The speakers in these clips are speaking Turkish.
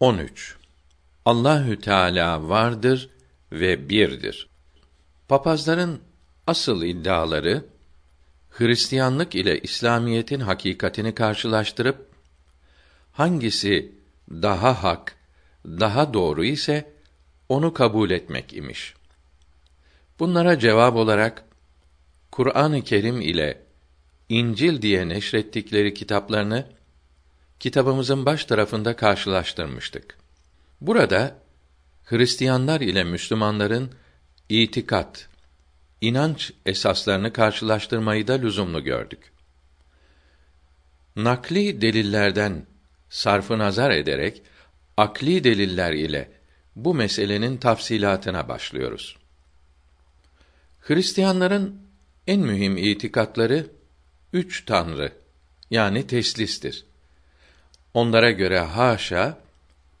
13. Allahü Teala vardır ve birdir. Papazların asıl iddiaları Hristiyanlık ile İslamiyetin hakikatini karşılaştırıp hangisi daha hak, daha doğru ise onu kabul etmek imiş. Bunlara cevap olarak Kur'an-ı Kerim ile İncil diye neşrettikleri kitaplarını kitabımızın baş tarafında karşılaştırmıştık. Burada Hristiyanlar ile Müslümanların itikat, inanç esaslarını karşılaştırmayı da lüzumlu gördük. Nakli delillerden sarfı nazar ederek akli deliller ile bu meselenin tafsilatına başlıyoruz. Hristiyanların en mühim itikatları üç tanrı yani teslistir. Onlara göre haşa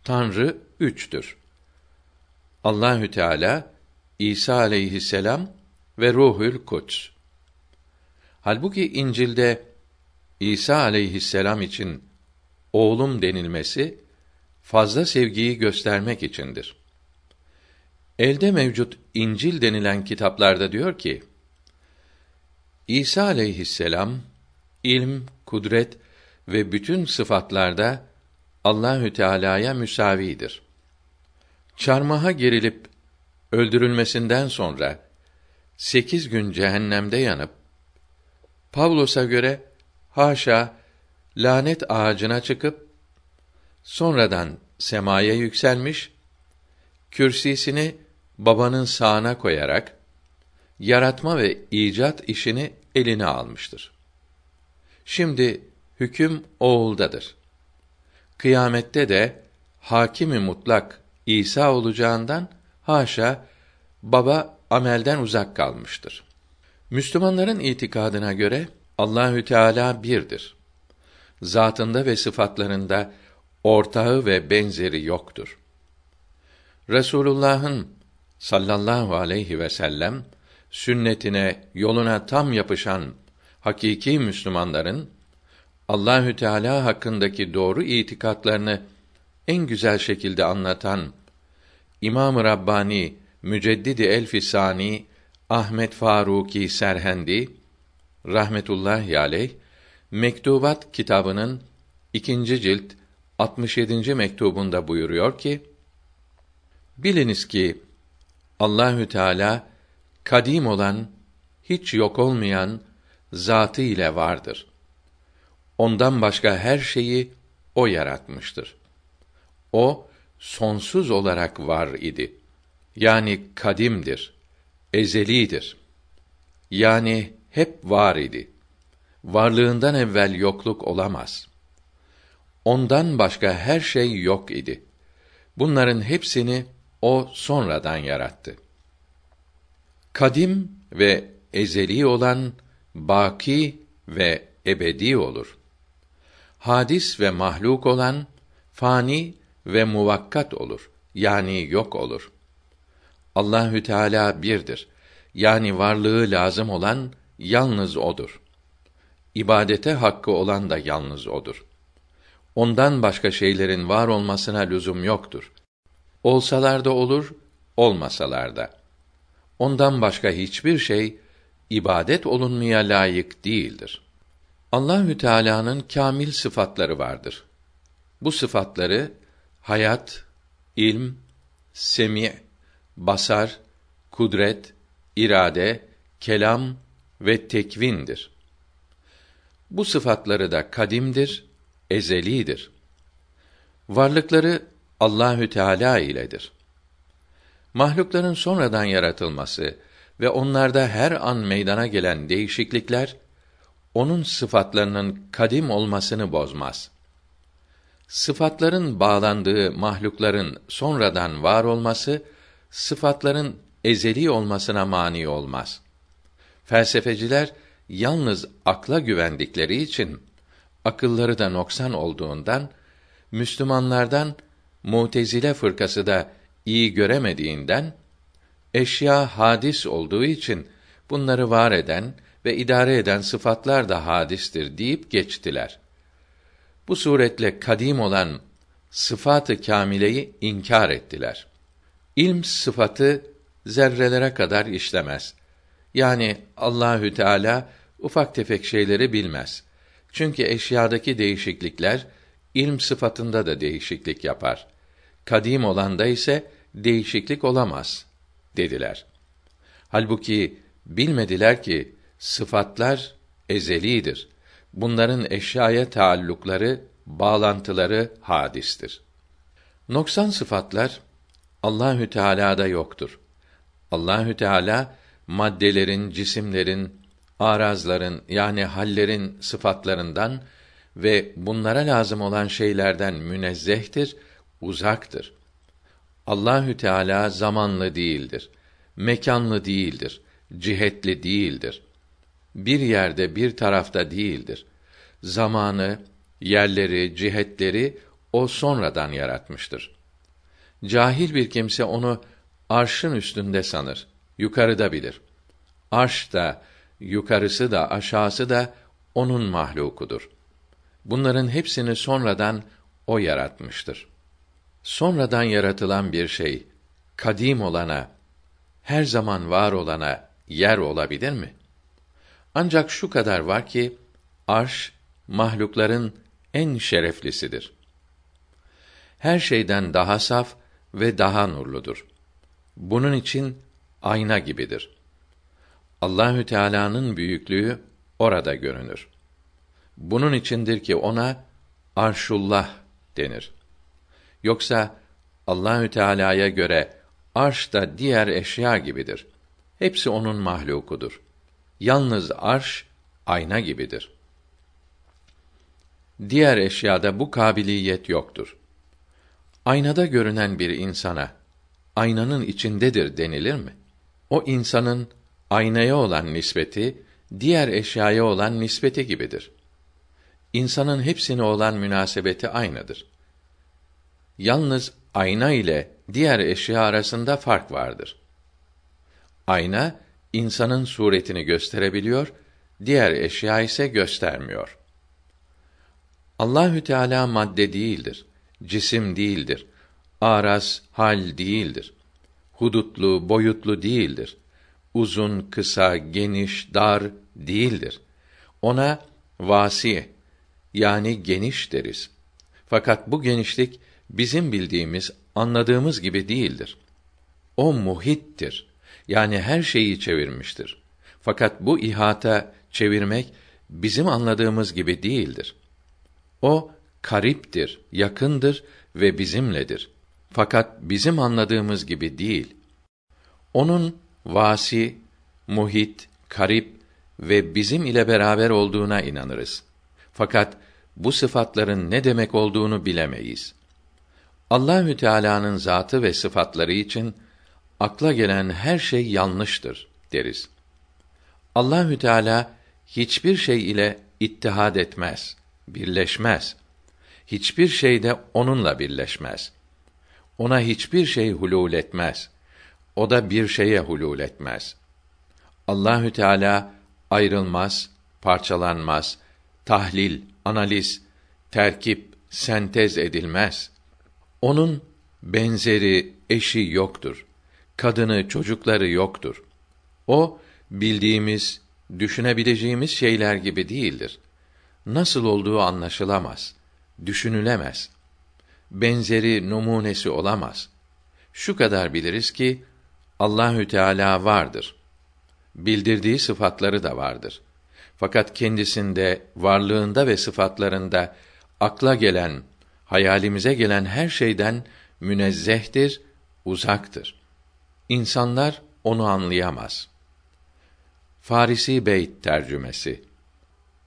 Tanrı üçtür. Allahü Teala, İsa aleyhisselam ve Ruhül Kuds. Halbuki İncil'de İsa aleyhisselam için oğlum denilmesi fazla sevgiyi göstermek içindir. Elde mevcut İncil denilen kitaplarda diyor ki: İsa aleyhisselam ilm, kudret ve bütün sıfatlarda Allahü Teala'ya müsavidir. Çarmıha gerilip öldürülmesinden sonra sekiz gün cehennemde yanıp Pavlos'a göre haşa lanet ağacına çıkıp sonradan semaya yükselmiş kürsisini babanın sağına koyarak yaratma ve icat işini eline almıştır. Şimdi hüküm oğuldadır. Kıyamette de hakimi mutlak İsa olacağından haşa baba amelden uzak kalmıştır. Müslümanların itikadına göre Allahü Teala birdir. Zatında ve sıfatlarında ortağı ve benzeri yoktur. Resulullah'ın sallallahu aleyhi ve sellem sünnetine, yoluna tam yapışan hakiki Müslümanların Allahü Teala hakkındaki doğru itikatlarını en güzel şekilde anlatan İmam-ı Rabbani Müceddidi Elfisani Ahmet Faruki Serhendi rahmetullahi aleyh Mektubat kitabının ikinci cilt 67. mektubunda buyuruyor ki: Biliniz ki Allahü Teala kadim olan, hiç yok olmayan zatı ile vardır. Ondan başka her şeyi o yaratmıştır. O sonsuz olarak var idi. Yani kadimdir, ezelidir. Yani hep var idi. Varlığından evvel yokluk olamaz. Ondan başka her şey yok idi. Bunların hepsini o sonradan yarattı. Kadim ve ezeli olan baki ve ebedi olur. Hadis ve mahluk olan fani ve muvakkat olur. Yani yok olur. Allahü Teala birdir. Yani varlığı lazım olan yalnız odur. İbadete hakkı olan da yalnız odur. Ondan başka şeylerin var olmasına lüzum yoktur. Olsalar da olur, olmasalar da. Ondan başka hiçbir şey ibadet olunmaya layık değildir. Allahü Teala'nın kamil sıfatları vardır. Bu sıfatları hayat, ilm, semi, basar, kudret, irade, kelam ve tekvindir. Bu sıfatları da kadimdir, ezelidir. Varlıkları Allahü Teala iledir. Mahlukların sonradan yaratılması ve onlarda her an meydana gelen değişiklikler onun sıfatlarının kadim olmasını bozmaz. Sıfatların bağlandığı mahlukların sonradan var olması sıfatların ezeli olmasına mani olmaz. Felsefeciler yalnız akla güvendikleri için akılları da noksan olduğundan Müslümanlardan Mutezile fırkası da iyi göremediğinden eşya hadis olduğu için bunları var eden ve idare eden sıfatlar da hadistir deyip geçtiler. Bu suretle kadim olan sıfatı kamileyi inkar ettiler. İlm sıfatı zerrelere kadar işlemez. Yani Allahü Teala ufak tefek şeyleri bilmez. Çünkü eşyadaki değişiklikler ilm sıfatında da değişiklik yapar. Kadim olanda ise değişiklik olamaz dediler. Halbuki bilmediler ki sıfatlar ezelidir. Bunların eşyaya taallukları, bağlantıları hadistir. Noksan sıfatlar Allahü Teala'da yoktur. Allahü Teala maddelerin, cisimlerin, arazların yani hallerin sıfatlarından ve bunlara lazım olan şeylerden münezzehtir, uzaktır. Allahü Teala zamanlı değildir. Mekanlı değildir. Cihetli değildir. Bir yerde, bir tarafta değildir. Zamanı, yerleri, cihetleri o sonradan yaratmıştır. Cahil bir kimse onu arşın üstünde sanır, yukarıda bilir. Arş da, yukarısı da, aşağısı da onun mahlukudur. Bunların hepsini sonradan o yaratmıştır. Sonradan yaratılan bir şey kadim olana, her zaman var olana yer olabilir mi? Ancak şu kadar var ki arş mahlukların en şereflisidir. Her şeyden daha saf ve daha nurludur. Bunun için ayna gibidir. Allahü Teala'nın büyüklüğü orada görünür. Bunun içindir ki ona Arşullah denir. Yoksa Allahü Teala'ya göre arş da diğer eşya gibidir. Hepsi onun mahlukudur. Yalnız arş ayna gibidir. Diğer eşyada bu kabiliyet yoktur. Aynada görünen bir insana aynanın içindedir denilir mi? O insanın aynaya olan nispeti diğer eşyaya olan nispeti gibidir. İnsanın hepsine olan münasebeti aynıdır. Yalnız ayna ile diğer eşya arasında fark vardır. Ayna insanın suretini gösterebiliyor, diğer eşya ise göstermiyor. Allahü Teala madde değildir, cisim değildir, aras, hal değildir. Hudutlu, boyutlu değildir. Uzun, kısa, geniş, dar değildir. Ona vasi yani geniş deriz. Fakat bu genişlik bizim bildiğimiz, anladığımız gibi değildir. O muhittir. Yani her şeyi çevirmiştir. Fakat bu ihata çevirmek bizim anladığımız gibi değildir. O kariptir, yakındır ve bizimledir. Fakat bizim anladığımız gibi değil. Onun vasi, muhit, karip ve bizim ile beraber olduğuna inanırız. Fakat bu sıfatların ne demek olduğunu bilemeyiz. Allahü Teala'nın zatı ve sıfatları için akla gelen her şey yanlıştır deriz. Allahü Teala hiçbir şey ile ittihad etmez, birleşmez. Hiçbir şey de onunla birleşmez. Ona hiçbir şey hulul etmez. O da bir şeye hulul etmez. Allahü Teala ayrılmaz, parçalanmaz, tahlil, analiz, terkip, sentez edilmez. Onun benzeri, eşi yoktur. Kadını, çocukları yoktur. O bildiğimiz, düşünebileceğimiz şeyler gibi değildir. Nasıl olduğu anlaşılamaz, düşünülemez. Benzeri, numunesi olamaz. Şu kadar biliriz ki Allahü Teala vardır. Bildirdiği sıfatları da vardır. Fakat kendisinde, varlığında ve sıfatlarında akla gelen, hayalimize gelen her şeyden münezzehtir, uzaktır. İnsanlar onu anlayamaz. Farisi Beyt tercümesi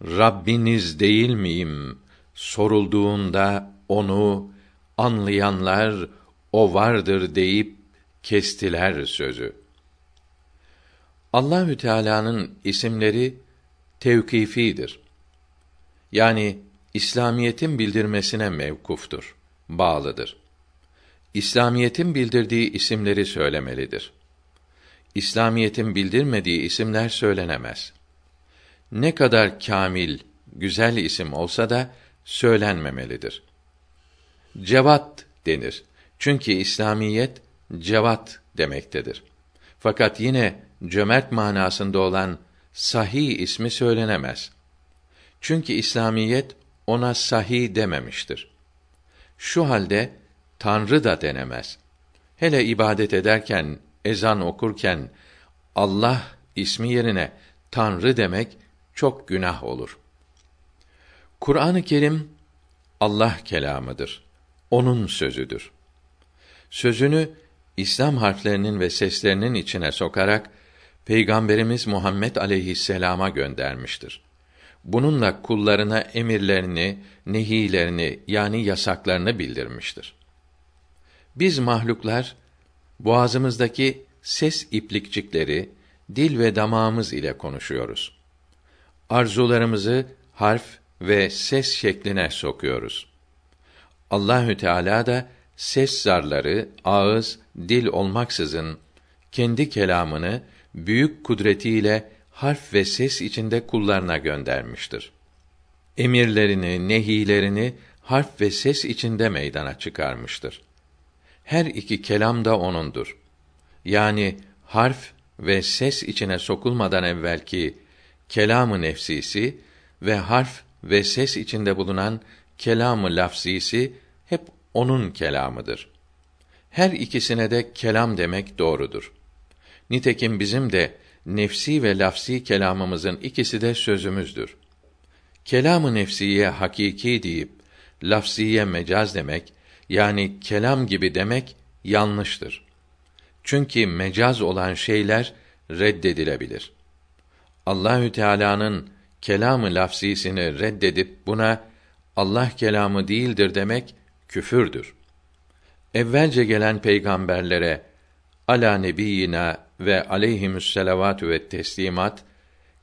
Rabbiniz değil miyim sorulduğunda onu anlayanlar o vardır deyip kestiler sözü. Allahü Teala'nın isimleri tevkifidir. Yani İslamiyetin bildirmesine mevkuftur, bağlıdır. İslamiyetin bildirdiği isimleri söylemelidir. İslamiyetin bildirmediği isimler söylenemez. Ne kadar kamil, güzel isim olsa da söylenmemelidir. cevat denir. Çünkü İslamiyet cevat demektedir. Fakat yine cömert manasında olan sahih ismi söylenemez. Çünkü İslamiyet ona sahih dememiştir. Şu halde Tanrı da denemez. Hele ibadet ederken, ezan okurken Allah ismi yerine Tanrı demek çok günah olur. Kur'an-ı Kerim Allah kelamıdır. Onun sözüdür. Sözünü İslam harflerinin ve seslerinin içine sokarak Peygamberimiz Muhammed aleyhisselama göndermiştir. Bununla kullarına emirlerini, nehilerini yani yasaklarını bildirmiştir. Biz mahluklar boğazımızdaki ses iplikçikleri dil ve damağımız ile konuşuyoruz. Arzularımızı harf ve ses şekline sokuyoruz. Allahü Teala da ses zarları ağız, dil olmaksızın kendi kelamını büyük kudretiyle harf ve ses içinde kullarına göndermiştir. Emirlerini, nehilerini harf ve ses içinde meydana çıkarmıştır. Her iki kelam da onundur. Yani harf ve ses içine sokulmadan evvelki kelamı nefsisi ve harf ve ses içinde bulunan kelamı lafzisi hep onun kelamıdır. Her ikisine de kelam demek doğrudur. Nitekim bizim de nefsi ve lafsi kelamımızın ikisi de sözümüzdür. Kelamı nefsiye hakiki deyip lafsiye mecaz demek yani kelam gibi demek yanlıştır. Çünkü mecaz olan şeyler reddedilebilir. Allahü Teala'nın kelamı lafzisini reddedip buna Allah kelamı değildir demek küfürdür. Evvelce gelen peygamberlere ala nebiyina ve aleyhimüsselavatü ve teslimat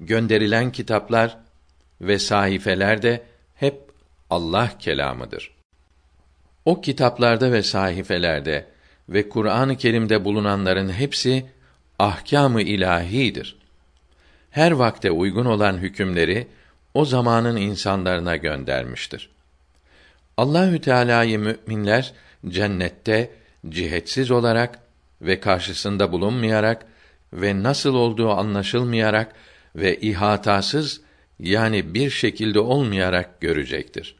gönderilen kitaplar ve sahifeler de hep Allah kelamıdır. O kitaplarda ve sahifelerde ve Kur'an-ı Kerim'de bulunanların hepsi ahkâm-ı ilahidir. Her vakte uygun olan hükümleri o zamanın insanlarına göndermiştir. Allahü Teala'yı müminler cennette cihetsiz olarak ve karşısında bulunmayarak ve nasıl olduğu anlaşılmayarak ve ihatasız yani bir şekilde olmayarak görecektir.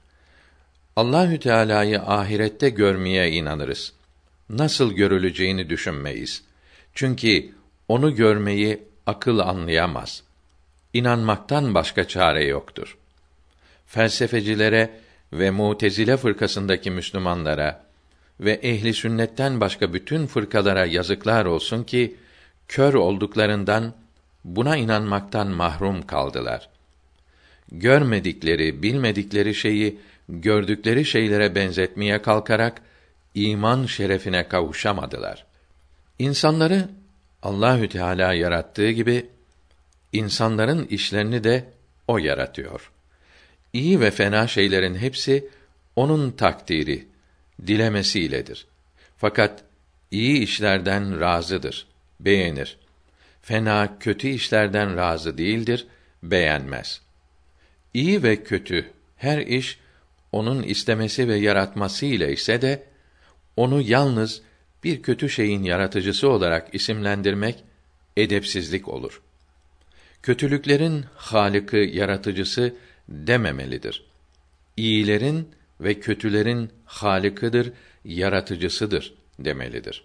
Allahü Teala'yı ahirette görmeye inanırız. Nasıl görüleceğini düşünmeyiz. Çünkü onu görmeyi akıl anlayamaz. İnanmaktan başka çare yoktur. Felsefecilere ve Mutezile fırkasındaki Müslümanlara ve ehli sünnetten başka bütün fırkalara yazıklar olsun ki kör olduklarından buna inanmaktan mahrum kaldılar. Görmedikleri, bilmedikleri şeyi gördükleri şeylere benzetmeye kalkarak iman şerefine kavuşamadılar. İnsanları Allahü Teala yarattığı gibi insanların işlerini de o yaratıyor. İyi ve fena şeylerin hepsi onun takdiri, dilemesiyledir. Fakat iyi işlerden razıdır, beğenir. Fena, kötü işlerden razı değildir, beğenmez. İyi ve kötü her iş onun istemesi ve yaratması ile ise de onu yalnız bir kötü şeyin yaratıcısı olarak isimlendirmek edepsizlik olur. Kötülüklerin haliki, yaratıcısı dememelidir. İyilerin ve kötülerin halikidir, yaratıcısıdır demelidir.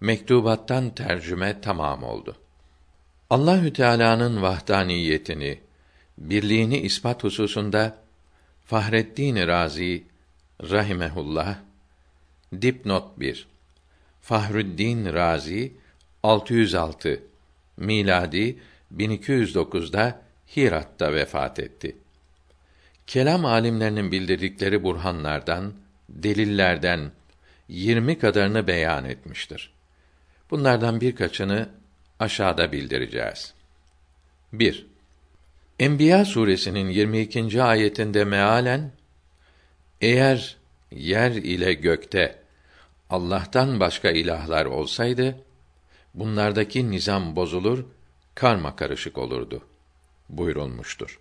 Mektubattan tercüme tamam oldu. Allahü Teala'nın vahdaniyetini, birliğini ispat hususunda Fahreddin Razi rahimehullah dipnot 1 Fahrüddin Razi 606 miladi 1209'da Hirat'ta vefat etti. Kelam alimlerinin bildirdikleri burhanlardan, delillerden 20 kadarını beyan etmiştir. Bunlardan birkaçını aşağıda bildireceğiz. 1. Enbiya suresinin 22. ayetinde mealen eğer yer ile gökte Allah'tan başka ilahlar olsaydı bunlardaki nizam bozulur, karma karışık olurdu buyurulmuştur.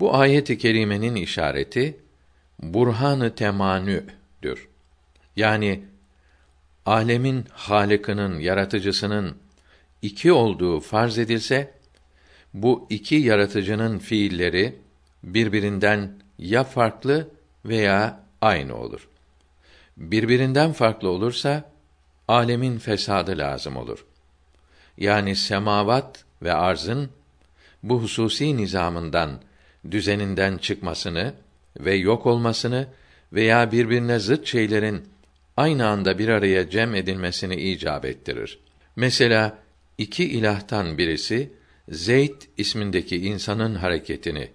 Bu ayet-i kerimenin işareti burhanı temanü'dür. Yani alemin halikinin, yaratıcısının iki olduğu farz edilse bu iki yaratıcının fiilleri birbirinden ya farklı veya aynı olur. Birbirinden farklı olursa alemin fesadı lazım olur. Yani semavat ve arzın bu hususi nizamından, düzeninden çıkmasını ve yok olmasını veya birbirine zıt şeylerin aynı anda bir araya cem edilmesini icap ettirir. Mesela iki ilahtan birisi Zeyd ismindeki insanın hareketini,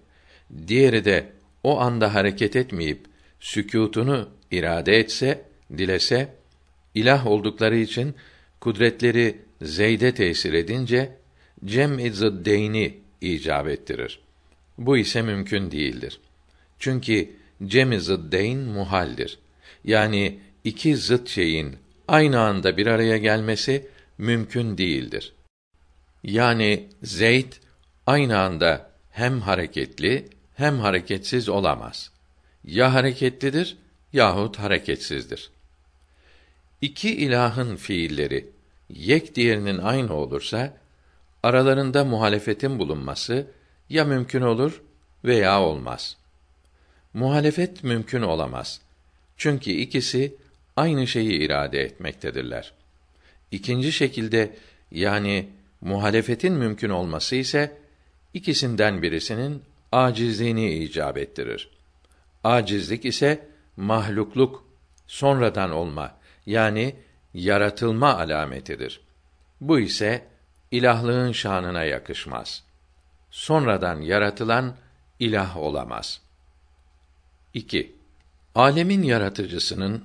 diğeri de o anda hareket etmeyip sükûtunu irade etse, dilese, ilah oldukları için kudretleri Zeyd'e tesir edince cem-i zıddeyni icap ettirir. Bu ise mümkün değildir. Çünkü cem-i zıddeyn muhaldir. Yani iki zıt şeyin aynı anda bir araya gelmesi mümkün değildir. Yani Zeyd aynı anda hem hareketli hem hareketsiz olamaz. Ya hareketlidir yahut hareketsizdir. İki ilahın fiilleri yek diğerinin aynı olursa aralarında muhalefetin bulunması ya mümkün olur veya olmaz. Muhalefet mümkün olamaz. Çünkü ikisi aynı şeyi irade etmektedirler. İkinci şekilde yani muhalefetin mümkün olması ise ikisinden birisinin acizliğini icap ettirir. Acizlik ise mahlukluk, sonradan olma yani yaratılma alametidir. Bu ise ilahlığın şanına yakışmaz. Sonradan yaratılan ilah olamaz. 2. Alemin yaratıcısının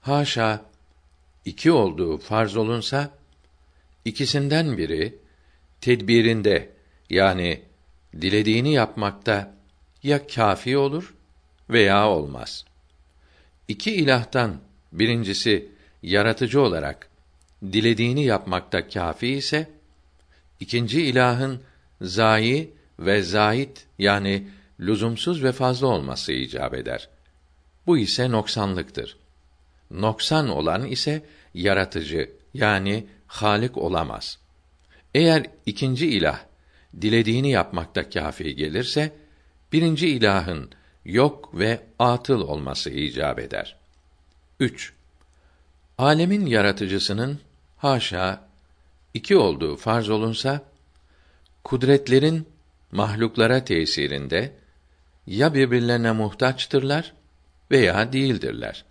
haşa iki olduğu farz olunsa ikisinden biri tedbirinde yani dilediğini yapmakta ya kafi olur veya olmaz. İki ilahtan birincisi yaratıcı olarak dilediğini yapmakta kafi ise ikinci ilahın zayi ve zait yani lüzumsuz ve fazla olması icap eder. Bu ise noksanlıktır. Noksan olan ise yaratıcı yani halik olamaz. Eğer ikinci ilah dilediğini yapmakta kafi gelirse birinci ilahın yok ve atıl olması icap eder. 3. Alemin yaratıcısının haşa iki olduğu farz olunsa kudretlerin mahluklara tesirinde ya birbirlerine muhtaçtırlar veya değildirler.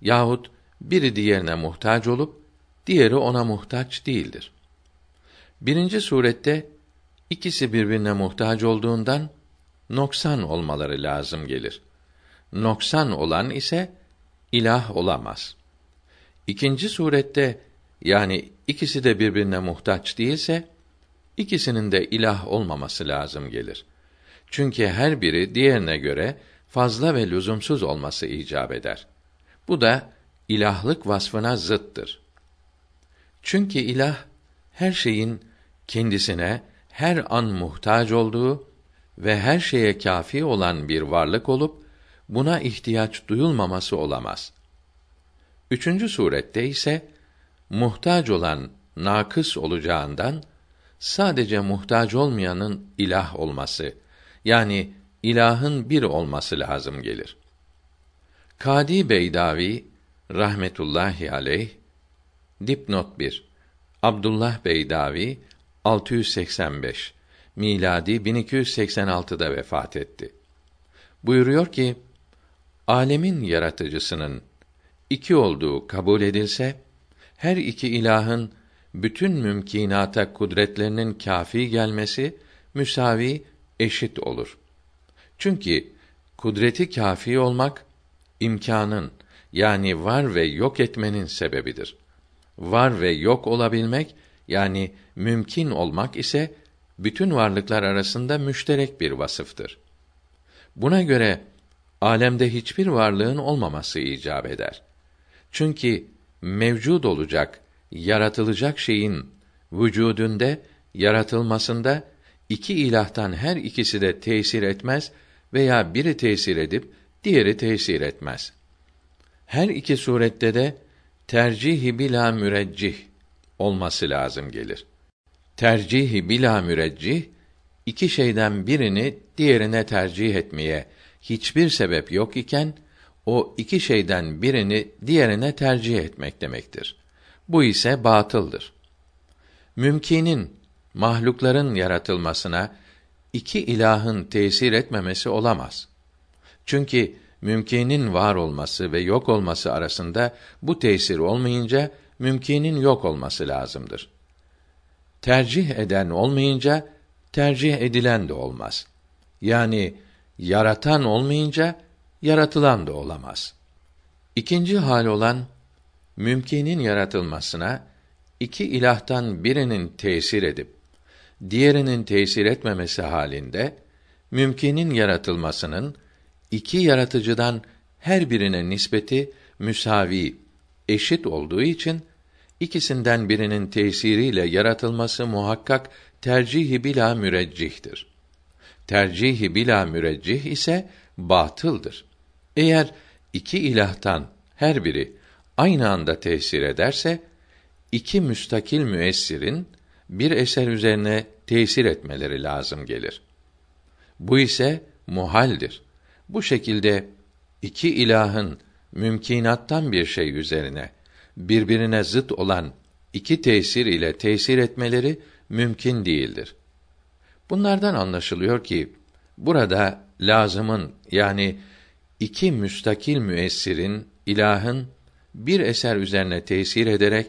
Yahut biri diğerine muhtaç olup diğeri ona muhtaç değildir. Birinci surette ikisi birbirine muhtaç olduğundan noksan olmaları lazım gelir. Noksan olan ise ilah olamaz. İkinci surette yani ikisi de birbirine muhtaç değilse ikisinin de ilah olmaması lazım gelir. Çünkü her biri diğerine göre fazla ve lüzumsuz olması icap eder. Bu da ilahlık vasfına zıttır. Çünkü ilah her şeyin kendisine her an muhtaç olduğu ve her şeye kafi olan bir varlık olup buna ihtiyaç duyulmaması olamaz. Üçüncü surette ise muhtaç olan nakıs olacağından sadece muhtaç olmayanın ilah olması yani ilahın bir olması lazım gelir. Kadi Beydavi rahmetullahi aleyh dipnot 1 Abdullah Beydavi 685 miladi 1286'da vefat etti. Buyuruyor ki alemin yaratıcısının iki olduğu kabul edilse her iki ilahın bütün mümkinata kudretlerinin kafi gelmesi müsavi eşit olur. Çünkü kudreti kafi olmak imkanın yani var ve yok etmenin sebebidir. Var ve yok olabilmek yani mümkün olmak ise bütün varlıklar arasında müşterek bir vasıftır. Buna göre alemde hiçbir varlığın olmaması icap eder. Çünkü mevcud olacak, yaratılacak şeyin vücudünde, yaratılmasında iki ilahtan her ikisi de tesir etmez veya biri tesir edip diğeri tesir etmez. Her iki surette de tercihi bila müreccih olması lazım gelir. Tercihi bila müreccih iki şeyden birini diğerine tercih etmeye hiçbir sebep yok iken o iki şeyden birini diğerine tercih etmek demektir. Bu ise batıldır. Mümkinin mahlukların yaratılmasına iki ilahın tesir etmemesi olamaz. Çünkü mümkinin var olması ve yok olması arasında bu tesir olmayınca mümkinin yok olması lazımdır. Tercih eden olmayınca tercih edilen de olmaz. Yani yaratan olmayınca yaratılan da olamaz. İkinci hal olan mümkinin yaratılmasına iki ilahtan birinin tesir edip diğerinin tesir etmemesi halinde mümkinin yaratılmasının iki yaratıcıdan her birine nispeti müsavi, eşit olduğu için ikisinden birinin tesiriyle yaratılması muhakkak tercihi bila müreccihtir. Tercihi bila müreccih ise batıldır. Eğer iki ilahtan her biri aynı anda tesir ederse iki müstakil müessirin bir eser üzerine tesir etmeleri lazım gelir. Bu ise muhaldir. Bu şekilde iki ilahın mümkinattan bir şey üzerine birbirine zıt olan iki tesir ile tesir etmeleri mümkün değildir. Bunlardan anlaşılıyor ki burada lazımın yani iki müstakil müessirin ilahın bir eser üzerine tesir ederek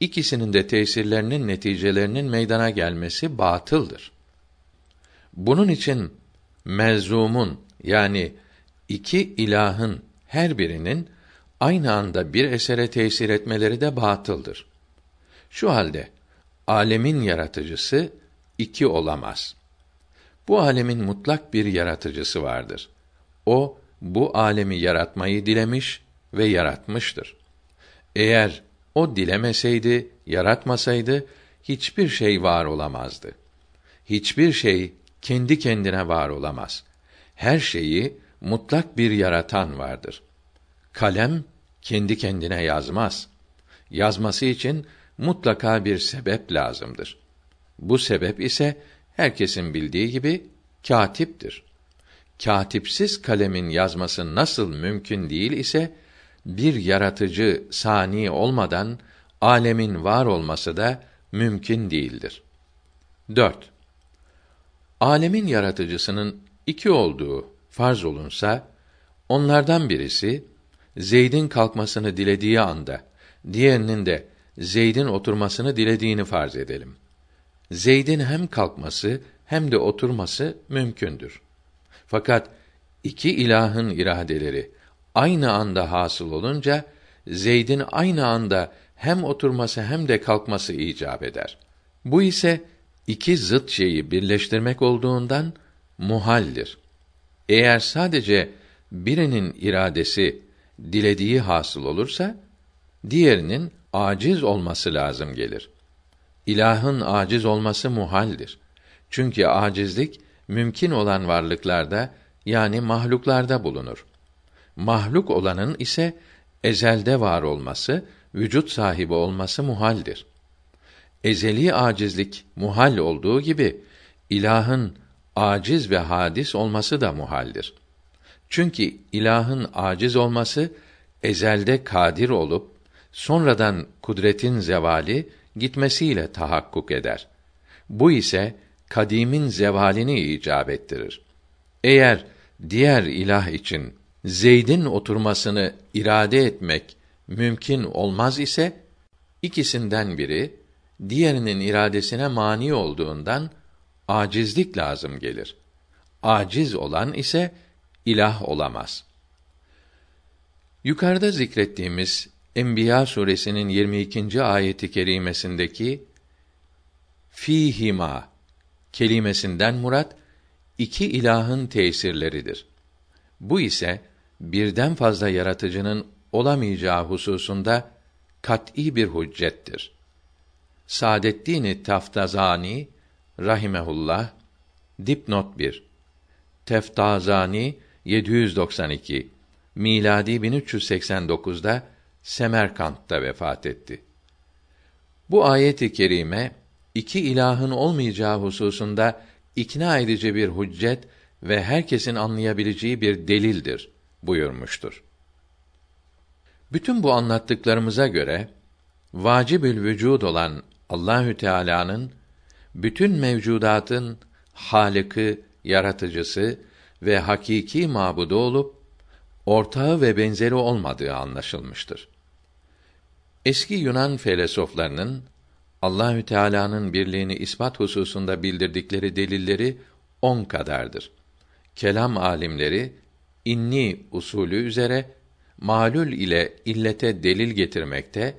ikisinin de tesirlerinin neticelerinin meydana gelmesi batıldır. Bunun için melzumun yani iki ilahın her birinin aynı anda bir esere tesir etmeleri de batıldır. Şu halde alemin yaratıcısı iki olamaz. Bu alemin mutlak bir yaratıcısı vardır. O bu alemi yaratmayı dilemiş ve yaratmıştır. Eğer o dilemeseydi, yaratmasaydı hiçbir şey var olamazdı. Hiçbir şey kendi kendine var olamaz. Her şeyi mutlak bir yaratan vardır. Kalem kendi kendine yazmaz. Yazması için mutlaka bir sebep lazımdır. Bu sebep ise herkesin bildiği gibi katiptir. Katipsiz kalemin yazması nasıl mümkün değil ise bir yaratıcı sani olmadan alemin var olması da mümkün değildir. 4. Alemin yaratıcısının iki olduğu farz olunsa, onlardan birisi Zeyd'in kalkmasını dilediği anda, diğerinin de Zeyd'in oturmasını dilediğini farz edelim. Zeyd'in hem kalkması hem de oturması mümkündür. Fakat iki ilahın iradeleri aynı anda hasıl olunca Zeyd'in aynı anda hem oturması hem de kalkması icap eder. Bu ise iki zıt şeyi birleştirmek olduğundan muhaldir. Eğer sadece birinin iradesi dilediği hasıl olursa diğerinin aciz olması lazım gelir. İlahın aciz olması muhaldir. Çünkü acizlik mümkün olan varlıklarda yani mahluklarda bulunur. Mahluk olanın ise ezelde var olması, vücut sahibi olması muhaldir. Ezeli acizlik muhal olduğu gibi ilahın aciz ve hadis olması da muhaldir. Çünkü ilahın aciz olması ezelde kadir olup sonradan kudretin zevali gitmesiyle tahakkuk eder. Bu ise kadimin zevalini icap ettirir. Eğer diğer ilah için Zeyd'in oturmasını irade etmek mümkün olmaz ise ikisinden biri diğerinin iradesine mani olduğundan acizlik lazım gelir. Aciz olan ise ilah olamaz. Yukarıda zikrettiğimiz Enbiya suresinin 22. ayeti kerimesindeki fihima kelimesinden murat iki ilahın tesirleridir. Bu ise birden fazla yaratıcının olamayacağı hususunda kat'î bir hüccettir. Saadettin Taftazani rahimehullah dipnot 1 Teftazani 792 miladi 1389'da Semerkant'ta vefat etti. Bu ayet-i kerime iki ilahın olmayacağı hususunda ikna edici bir hüccet ve herkesin anlayabileceği bir delildir buyurmuştur. Bütün bu anlattıklarımıza göre vacibül vücud olan Allahü Teala'nın bütün mevcudatın halıkı, yaratıcısı ve hakiki mabudu olup ortağı ve benzeri olmadığı anlaşılmıştır. Eski Yunan felsefelerinin Allahü Teala'nın birliğini ispat hususunda bildirdikleri delilleri on kadardır. Kelam alimleri inni usulü üzere malul ile illete delil getirmekte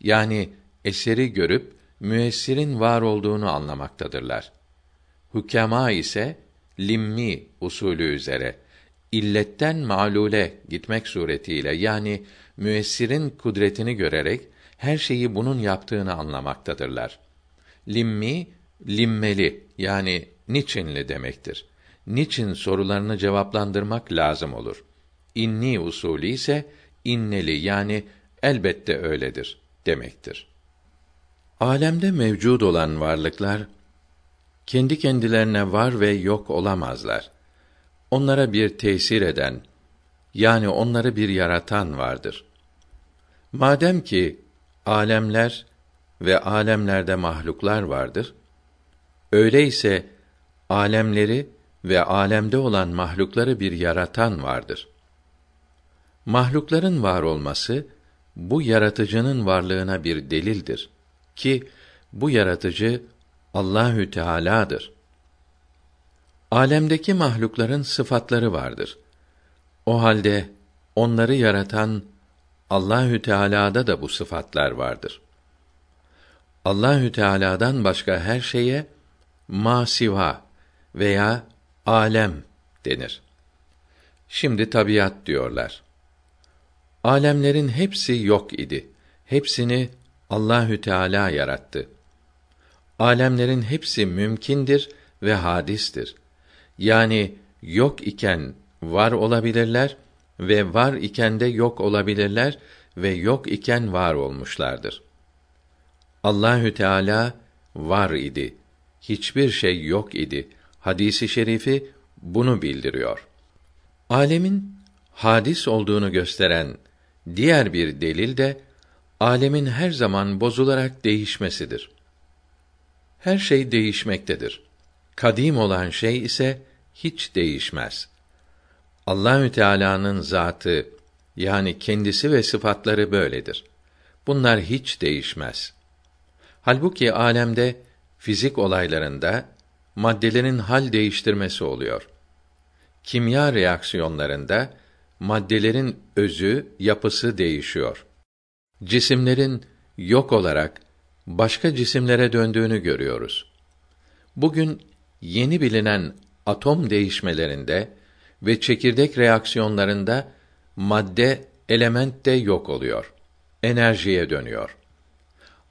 yani eseri görüp müessirin var olduğunu anlamaktadırlar. Hükema ise limmi usulü üzere illetten malule gitmek suretiyle yani müessirin kudretini görerek her şeyi bunun yaptığını anlamaktadırlar. Limmi limmeli yani niçinli demektir. Niçin sorularını cevaplandırmak lazım olur. İnni usulü ise inneli yani elbette öyledir demektir. Alemde mevcud olan varlıklar kendi kendilerine var ve yok olamazlar. Onlara bir tesir eden yani onları bir yaratan vardır. Madem ki alemler ve alemlerde mahluklar vardır, öyleyse alemleri ve alemde olan mahlukları bir yaratan vardır. Mahlukların var olması bu yaratıcının varlığına bir delildir ki bu yaratıcı Allahü Teala'dır. Alemdeki mahlukların sıfatları vardır. O halde onları yaratan Allahü Teala'da da bu sıfatlar vardır. Allahü Teala'dan başka her şeye masiva veya alem denir. Şimdi tabiat diyorlar. Alemlerin hepsi yok idi. Hepsini Allahü Teala yarattı. Alemlerin hepsi mümkindir ve hadistir. Yani yok iken var olabilirler ve var iken de yok olabilirler ve yok iken var olmuşlardır. Allahü Teala var idi. Hiçbir şey yok idi. Hadisi şerifi bunu bildiriyor. Alemin hadis olduğunu gösteren diğer bir delil de alemin her zaman bozularak değişmesidir. Her şey değişmektedir. Kadim olan şey ise hiç değişmez. Allahü Teala'nın zatı yani kendisi ve sıfatları böyledir. Bunlar hiç değişmez. Halbuki alemde fizik olaylarında maddelerin hal değiştirmesi oluyor. Kimya reaksiyonlarında maddelerin özü, yapısı değişiyor. Cisimlerin yok olarak başka cisimlere döndüğünü görüyoruz. Bugün yeni bilinen atom değişmelerinde ve çekirdek reaksiyonlarında madde element de yok oluyor. Enerjiye dönüyor.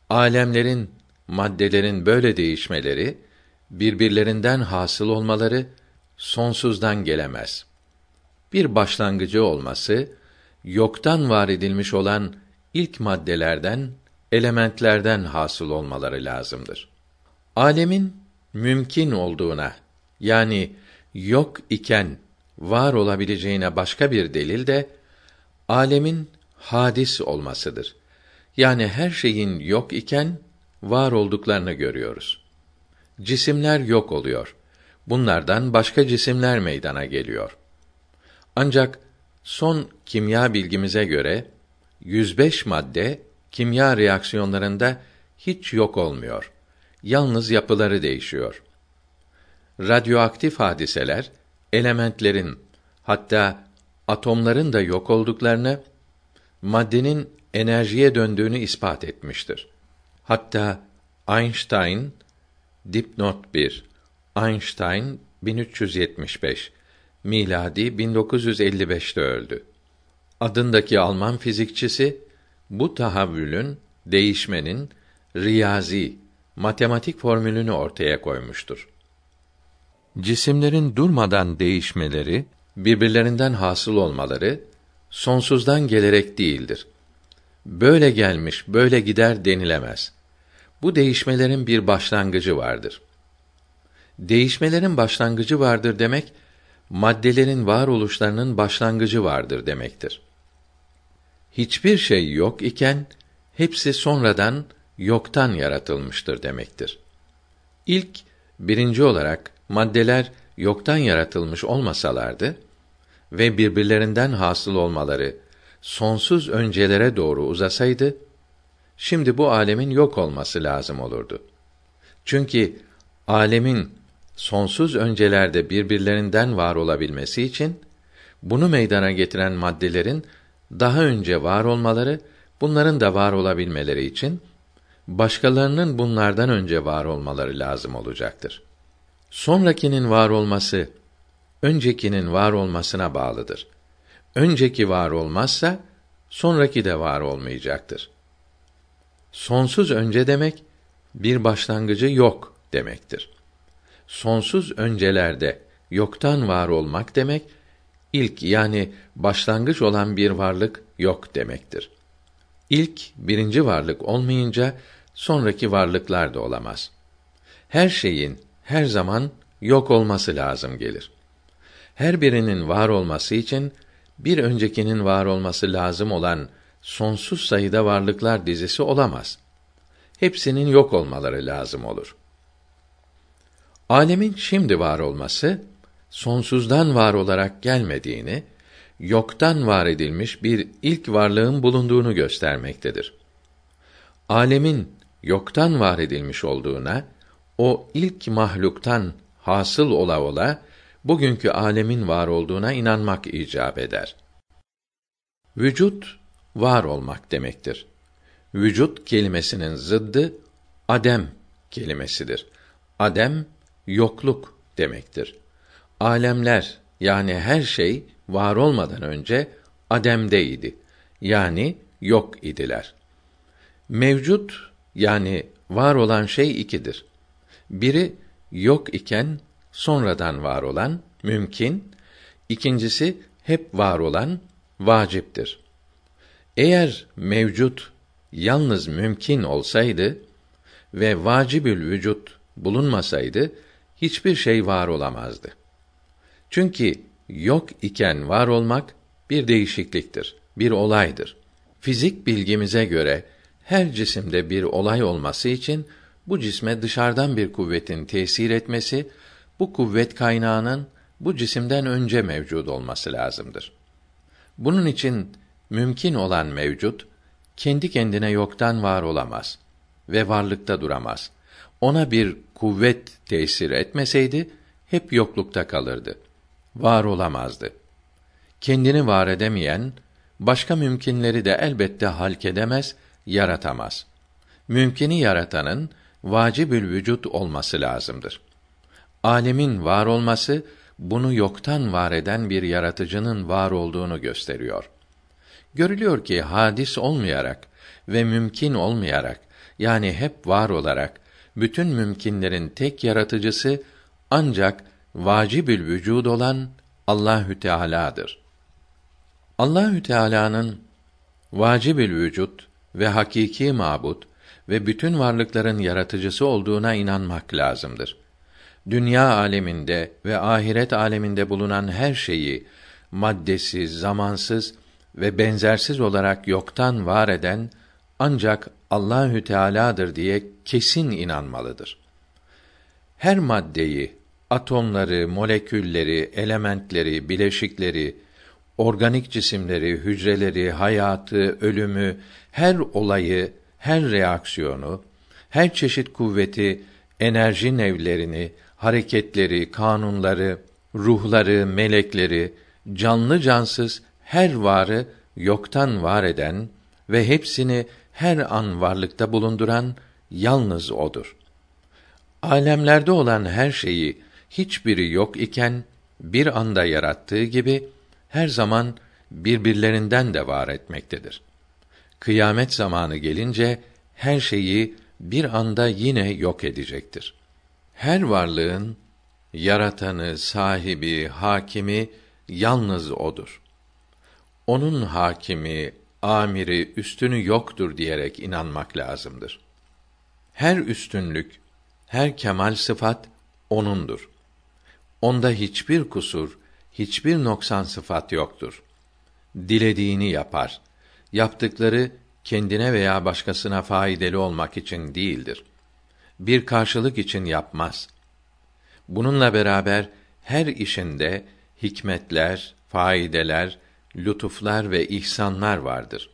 Alemlerin, maddelerin böyle değişmeleri birbirlerinden hasıl olmaları sonsuzdan gelemez. Bir başlangıcı olması yoktan var edilmiş olan ilk maddelerden, elementlerden hasıl olmaları lazımdır. Alemin mümkün olduğuna yani yok iken var olabileceğine başka bir delil de alemin hadis olmasıdır. Yani her şeyin yok iken var olduklarını görüyoruz. Cisimler yok oluyor. Bunlardan başka cisimler meydana geliyor. Ancak son kimya bilgimize göre 105 madde kimya reaksiyonlarında hiç yok olmuyor. Yalnız yapıları değişiyor. Radyoaktif hadiseler elementlerin hatta atomların da yok olduklarını, maddenin enerjiye döndüğünü ispat etmiştir. Hatta Einstein dipnot 1 Einstein 1375 miladi 1955'te öldü. Adındaki Alman fizikçisi bu tahavvülün, değişmenin riyazi, matematik formülünü ortaya koymuştur. Cisimlerin durmadan değişmeleri birbirlerinden hasıl olmaları sonsuzdan gelerek değildir. Böyle gelmiş, böyle gider denilemez. Bu değişmelerin bir başlangıcı vardır. Değişmelerin başlangıcı vardır demek, maddelerin varoluşlarının başlangıcı vardır demektir. Hiçbir şey yok iken hepsi sonradan yoktan yaratılmıştır demektir. İlk birinci olarak maddeler yoktan yaratılmış olmasalardı ve birbirlerinden hasıl olmaları sonsuz öncelere doğru uzasaydı şimdi bu alemin yok olması lazım olurdu. Çünkü alemin sonsuz öncelerde birbirlerinden var olabilmesi için bunu meydana getiren maddelerin daha önce var olmaları, bunların da var olabilmeleri için başkalarının bunlardan önce var olmaları lazım olacaktır. Sonrakinin var olması öncekinin var olmasına bağlıdır. Önceki var olmazsa sonraki de var olmayacaktır. Sonsuz önce demek bir başlangıcı yok demektir. Sonsuz öncelerde yoktan var olmak demek ilk yani başlangıç olan bir varlık yok demektir. İlk birinci varlık olmayınca sonraki varlıklar da olamaz. Her şeyin her zaman yok olması lazım gelir. Her birinin var olması için bir öncekinin var olması lazım olan sonsuz sayıda varlıklar dizisi olamaz. Hepsinin yok olmaları lazım olur. Alemin şimdi var olması sonsuzdan var olarak gelmediğini, yoktan var edilmiş bir ilk varlığın bulunduğunu göstermektedir. Alemin yoktan var edilmiş olduğuna, o ilk mahluktan hasıl ola ola bugünkü alemin var olduğuna inanmak icap eder. Vücut var olmak demektir. Vücut kelimesinin zıddı adem kelimesidir. Adem yokluk demektir. Alemler yani her şey var olmadan önce ademdeydi. Yani yok idiler. Mevcut yani var olan şey ikidir. Biri yok iken sonradan var olan mümkün, ikincisi hep var olan vaciptir. Eğer mevcut yalnız mümkün olsaydı ve vacibül vücut bulunmasaydı hiçbir şey var olamazdı. Çünkü yok iken var olmak bir değişikliktir, bir olaydır. Fizik bilgimize göre her cisimde bir olay olması için bu cisme dışarıdan bir kuvvetin tesir etmesi, bu kuvvet kaynağının bu cisimden önce mevcud olması lazımdır. Bunun için mümkün olan mevcut kendi kendine yoktan var olamaz ve varlıkta duramaz. Ona bir kuvvet tesir etmeseydi hep yoklukta kalırdı. Var olamazdı. Kendini var edemeyen başka mümkünleri de elbette halk edemez, yaratamaz. Mümkini yaratanın vacibül vücut olması lazımdır. Alemin var olması bunu yoktan var eden bir yaratıcının var olduğunu gösteriyor. Görülüyor ki hadis olmayarak ve mümkün olmayarak yani hep var olarak bütün mümkinlerin tek yaratıcısı ancak vacibül vücud olan Allahü Teala'dır. Allahü Teala'nın vacibül vücut ve hakiki mabut ve bütün varlıkların yaratıcısı olduğuna inanmak lazımdır. Dünya aleminde ve ahiret aleminde bulunan her şeyi maddesiz, zamansız ve benzersiz olarak yoktan var eden ancak Allahü Teala'dır diye kesin inanmalıdır. Her maddeyi, atomları, molekülleri, elementleri, bileşikleri, organik cisimleri, hücreleri, hayatı, ölümü, her olayı, her reaksiyonu, her çeşit kuvveti, enerji nevlerini, hareketleri, kanunları, ruhları, melekleri, canlı cansız her varı yoktan var eden ve hepsini her an varlıkta bulunduran yalnız odur. Alemlerde olan her şeyi hiçbiri yok iken bir anda yarattığı gibi her zaman birbirlerinden de var etmektedir. Kıyamet zamanı gelince her şeyi bir anda yine yok edecektir. Her varlığın yaratanı, sahibi, hakimi yalnız odur. Onun hakimi, amiri, üstünü yoktur diyerek inanmak lazımdır. Her üstünlük, her kemal sıfat onundur. Onda hiçbir kusur, hiçbir noksan sıfat yoktur. Dilediğini yapar. Yaptıkları kendine veya başkasına faydalı olmak için değildir. Bir karşılık için yapmaz. Bununla beraber her işinde hikmetler, faydeler, lütuflar ve ihsanlar vardır.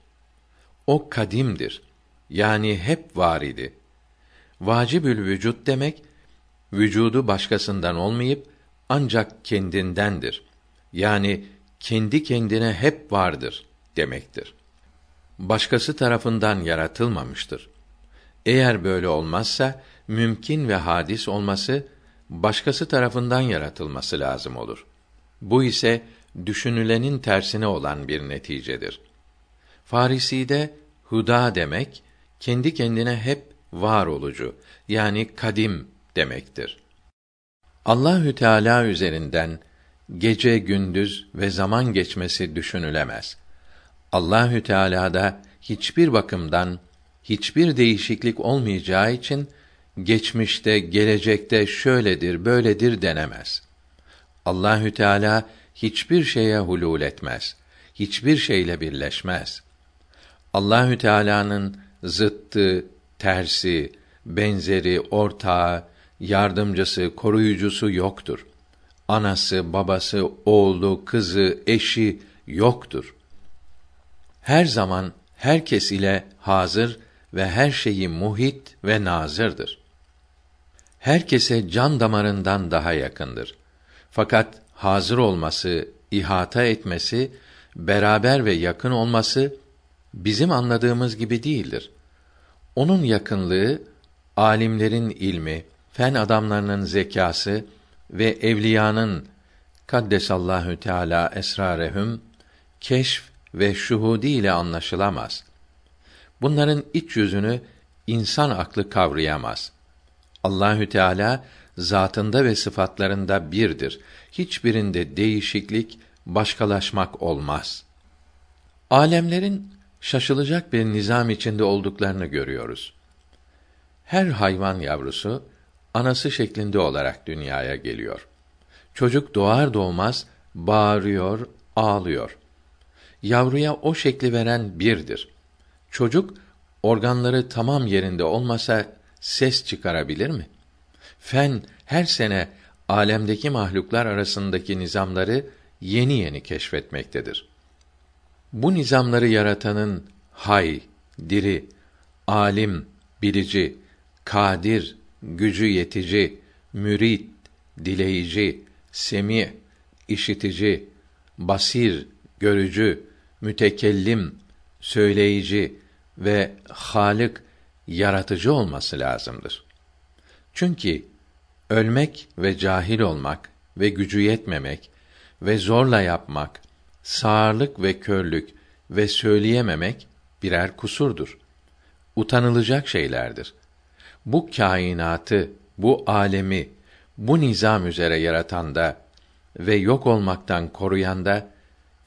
O kadimdir. Yani hep var idi. Vacibül vücut demek vücudu başkasından olmayıp ancak kendindendir. Yani kendi kendine hep vardır demektir. Başkası tarafından yaratılmamıştır. Eğer böyle olmazsa mümkün ve hadis olması başkası tarafından yaratılması lazım olur. Bu ise düşünülenin tersine olan bir neticedir. Farisi'de huda demek kendi kendine hep var olucu yani kadim demektir. Allahü Teala üzerinden gece gündüz ve zaman geçmesi düşünülemez. Allahü Teala'da hiçbir bakımdan hiçbir değişiklik olmayacağı için geçmişte, gelecekte şöyledir, böyledir denemez. Allahü Teala hiçbir şeye hulul etmez. Hiçbir şeyle birleşmez. Allahü Teala'nın zıttı, tersi, benzeri, ortağı, yardımcısı, koruyucusu yoktur. Anası, babası, oğlu, kızı, eşi yoktur. Her zaman herkes ile hazır ve her şeyi muhit ve nazırdır. Herkese can damarından daha yakındır. Fakat hazır olması, ihata etmesi, beraber ve yakın olması bizim anladığımız gibi değildir. Onun yakınlığı alimlerin ilmi, fen adamlarının zekası ve evliyanın kaddesallahu teala esrarehum keşf ve şuhudi ile anlaşılamaz. Bunların iç yüzünü insan aklı kavrayamaz. Allahü Teala zatında ve sıfatlarında birdir. Hiçbirinde değişiklik, başkalaşmak olmaz. Alemlerin şaşılacak bir nizam içinde olduklarını görüyoruz. Her hayvan yavrusu anası şeklinde olarak dünyaya geliyor. Çocuk doğar doğmaz bağırıyor, ağlıyor. Yavruya o şekli veren birdir. Çocuk organları tamam yerinde olmasa ses çıkarabilir mi? Fen her sene alemdeki mahluklar arasındaki nizamları yeni yeni keşfetmektedir. Bu nizamları yaratanın hay, diri, alim, bilici, kadir, gücü yetici, mürit, dileyici, semi, işitici, basir, görücü, mütekellim, söyleyici ve halik, yaratıcı olması lazımdır. Çünkü ölmek ve cahil olmak ve gücü yetmemek ve zorla yapmak, sağırlık ve körlük ve söyleyememek birer kusurdur. Utanılacak şeylerdir. Bu kainatı, bu alemi, bu nizam üzere yaratan da ve yok olmaktan koruyan da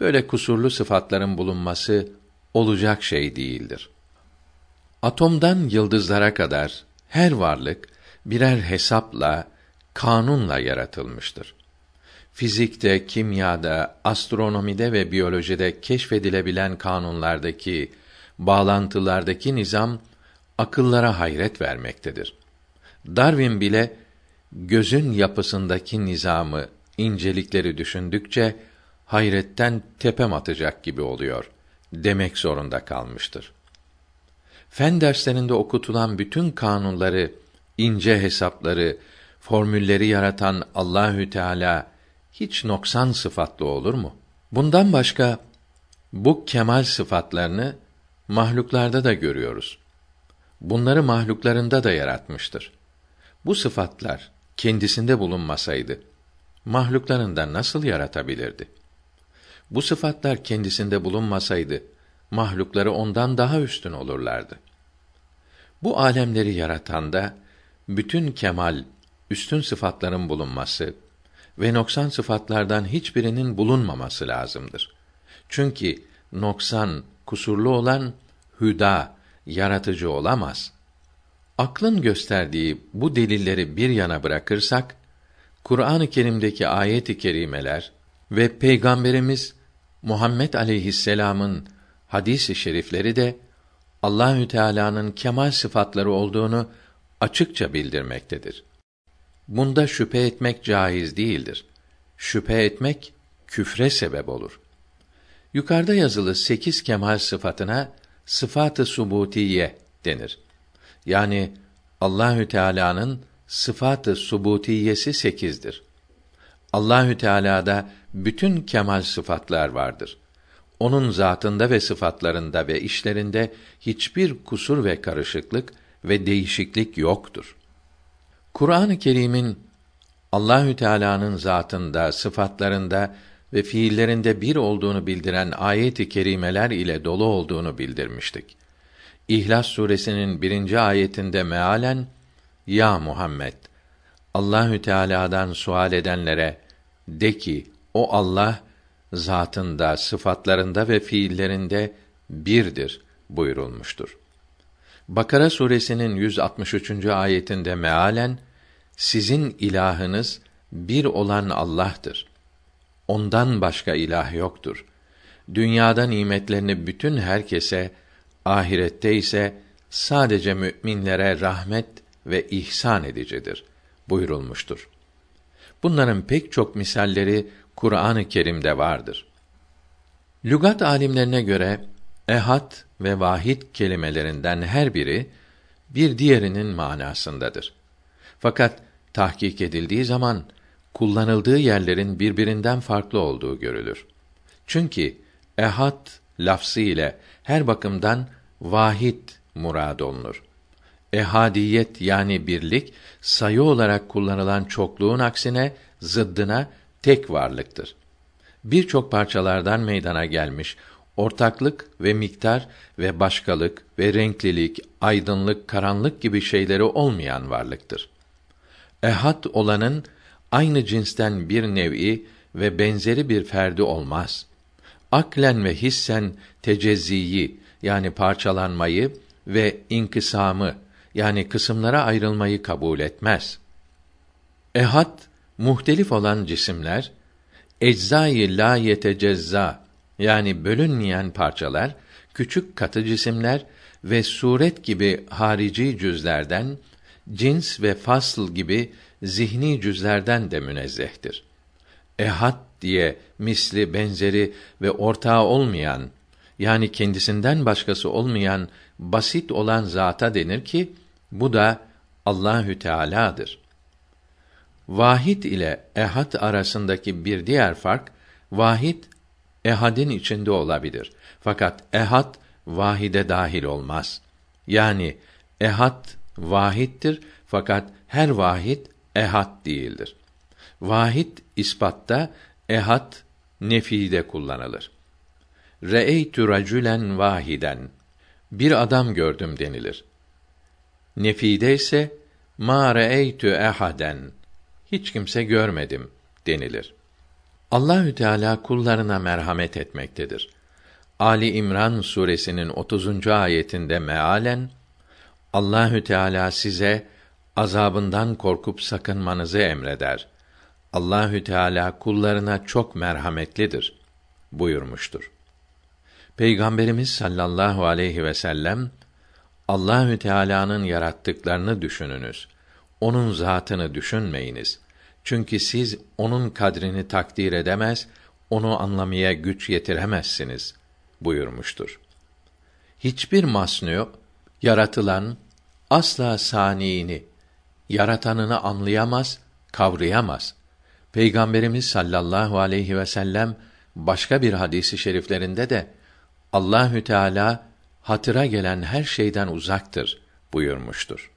böyle kusurlu sıfatların bulunması olacak şey değildir. Atomdan yıldızlara kadar her varlık birer hesapla, kanunla yaratılmıştır. Fizikte, kimyada, astronomide ve biyolojide keşfedilebilen kanunlardaki, bağlantılardaki nizam akıllara hayret vermektedir. Darwin bile gözün yapısındaki nizamı, incelikleri düşündükçe hayretten tepem atacak gibi oluyor demek zorunda kalmıştır. Fen derslerinde okutulan bütün kanunları, ince hesapları, formülleri yaratan Allahü Teala hiç noksan sıfatlı olur mu? Bundan başka bu kemal sıfatlarını mahluklarda da görüyoruz. Bunları mahluklarında da yaratmıştır. Bu sıfatlar kendisinde bulunmasaydı mahluklarında nasıl yaratabilirdi? Bu sıfatlar kendisinde bulunmasaydı mahlukları ondan daha üstün olurlardı. Bu alemleri yaratan da bütün kemal, üstün sıfatların bulunması ve noksan sıfatlardan hiçbirinin bulunmaması lazımdır. Çünkü noksan, kusurlu olan hüda, yaratıcı olamaz. Aklın gösterdiği bu delilleri bir yana bırakırsak, Kur'an-ı Kerim'deki ayet-i kerimeler ve Peygamberimiz Muhammed aleyhisselam'ın hadis-i şerifleri de Allahü Teala'nın kemal sıfatları olduğunu açıkça bildirmektedir. Bunda şüphe etmek caiz değildir. Şüphe etmek küfre sebep olur. Yukarıda yazılı sekiz kemal sıfatına sıfatı subutiye denir. Yani Allahü Teala'nın sıfatı subutiyesi sekizdir. Allahü Teala'da bütün kemal sıfatlar vardır. Onun zatında ve sıfatlarında ve işlerinde hiçbir kusur ve karışıklık ve değişiklik yoktur. Kur'an-ı Kerim'in Allahü Teala'nın zatında, sıfatlarında ve fiillerinde bir olduğunu bildiren ayet-i kerimeler ile dolu olduğunu bildirmiştik. İhlas suresinin birinci ayetinde mealen ya Muhammed Allahü Teala'dan sual edenlere de ki o Allah zatında, sıfatlarında ve fiillerinde birdir buyurulmuştur. Bakara suresinin 163. ayetinde mealen sizin ilahınız bir olan Allah'tır. Ondan başka ilah yoktur. Dünyada nimetlerini bütün herkese, ahirette ise sadece müminlere rahmet ve ihsan edicidir buyurulmuştur. Bunların pek çok misalleri Kur'an-ı Kerim'de vardır. Lügat alimlerine göre ehad ve vahid kelimelerinden her biri bir diğerinin manasındadır. Fakat tahkik edildiği zaman kullanıldığı yerlerin birbirinden farklı olduğu görülür. Çünkü ehad lafzı ile her bakımdan vahid murad olunur. Ehadiyet yani birlik sayı olarak kullanılan çokluğun aksine zıddına tek varlıktır. Birçok parçalardan meydana gelmiş ortaklık ve miktar ve başkalık ve renklilik, aydınlık, karanlık gibi şeyleri olmayan varlıktır. Ehad olanın aynı cinsten bir nev'i ve benzeri bir ferdi olmaz. Aklen ve hissen tecezziyi yani parçalanmayı ve inkısamı yani kısımlara ayrılmayı kabul etmez. Ehad muhtelif olan cisimler eczai la yetecezza yani bölünmeyen parçalar, küçük katı cisimler ve suret gibi harici cüzlerden, cins ve fasl gibi zihni cüzlerden de münezzehtir. Ehad diye misli, benzeri ve ortağı olmayan, yani kendisinden başkası olmayan basit olan zata denir ki bu da Allahü Teala'dır. Vahid ile ehad arasındaki bir diğer fark vahid ehadin içinde olabilir. Fakat ehad vahide dahil olmaz. Yani ehad vahittir fakat her vahid ehad değildir. Vahid ispatta, ehad nefide kullanılır. Re'eytü racülen vahiden. Bir adam gördüm denilir. Nefide ise ma re'eytü ehaden. Hiç kimse görmedim denilir. Allahü Teala kullarına merhamet etmektedir. Ali İmran suresinin 30. ayetinde mealen Allahü Teala size azabından korkup sakınmanızı emreder. Allahü Teala kullarına çok merhametlidir buyurmuştur. Peygamberimiz sallallahu aleyhi ve sellem Allahü Teala'nın yarattıklarını düşününüz. Onun zatını düşünmeyiniz. Çünkü siz onun kadrini takdir edemez, onu anlamaya güç yetiremezsiniz buyurmuştur. Hiçbir masnu yaratılan asla saniini yaratanını anlayamaz, kavrayamaz. Peygamberimiz sallallahu aleyhi ve sellem başka bir hadisi şeriflerinde de Allahü Teala hatıra gelen her şeyden uzaktır buyurmuştur.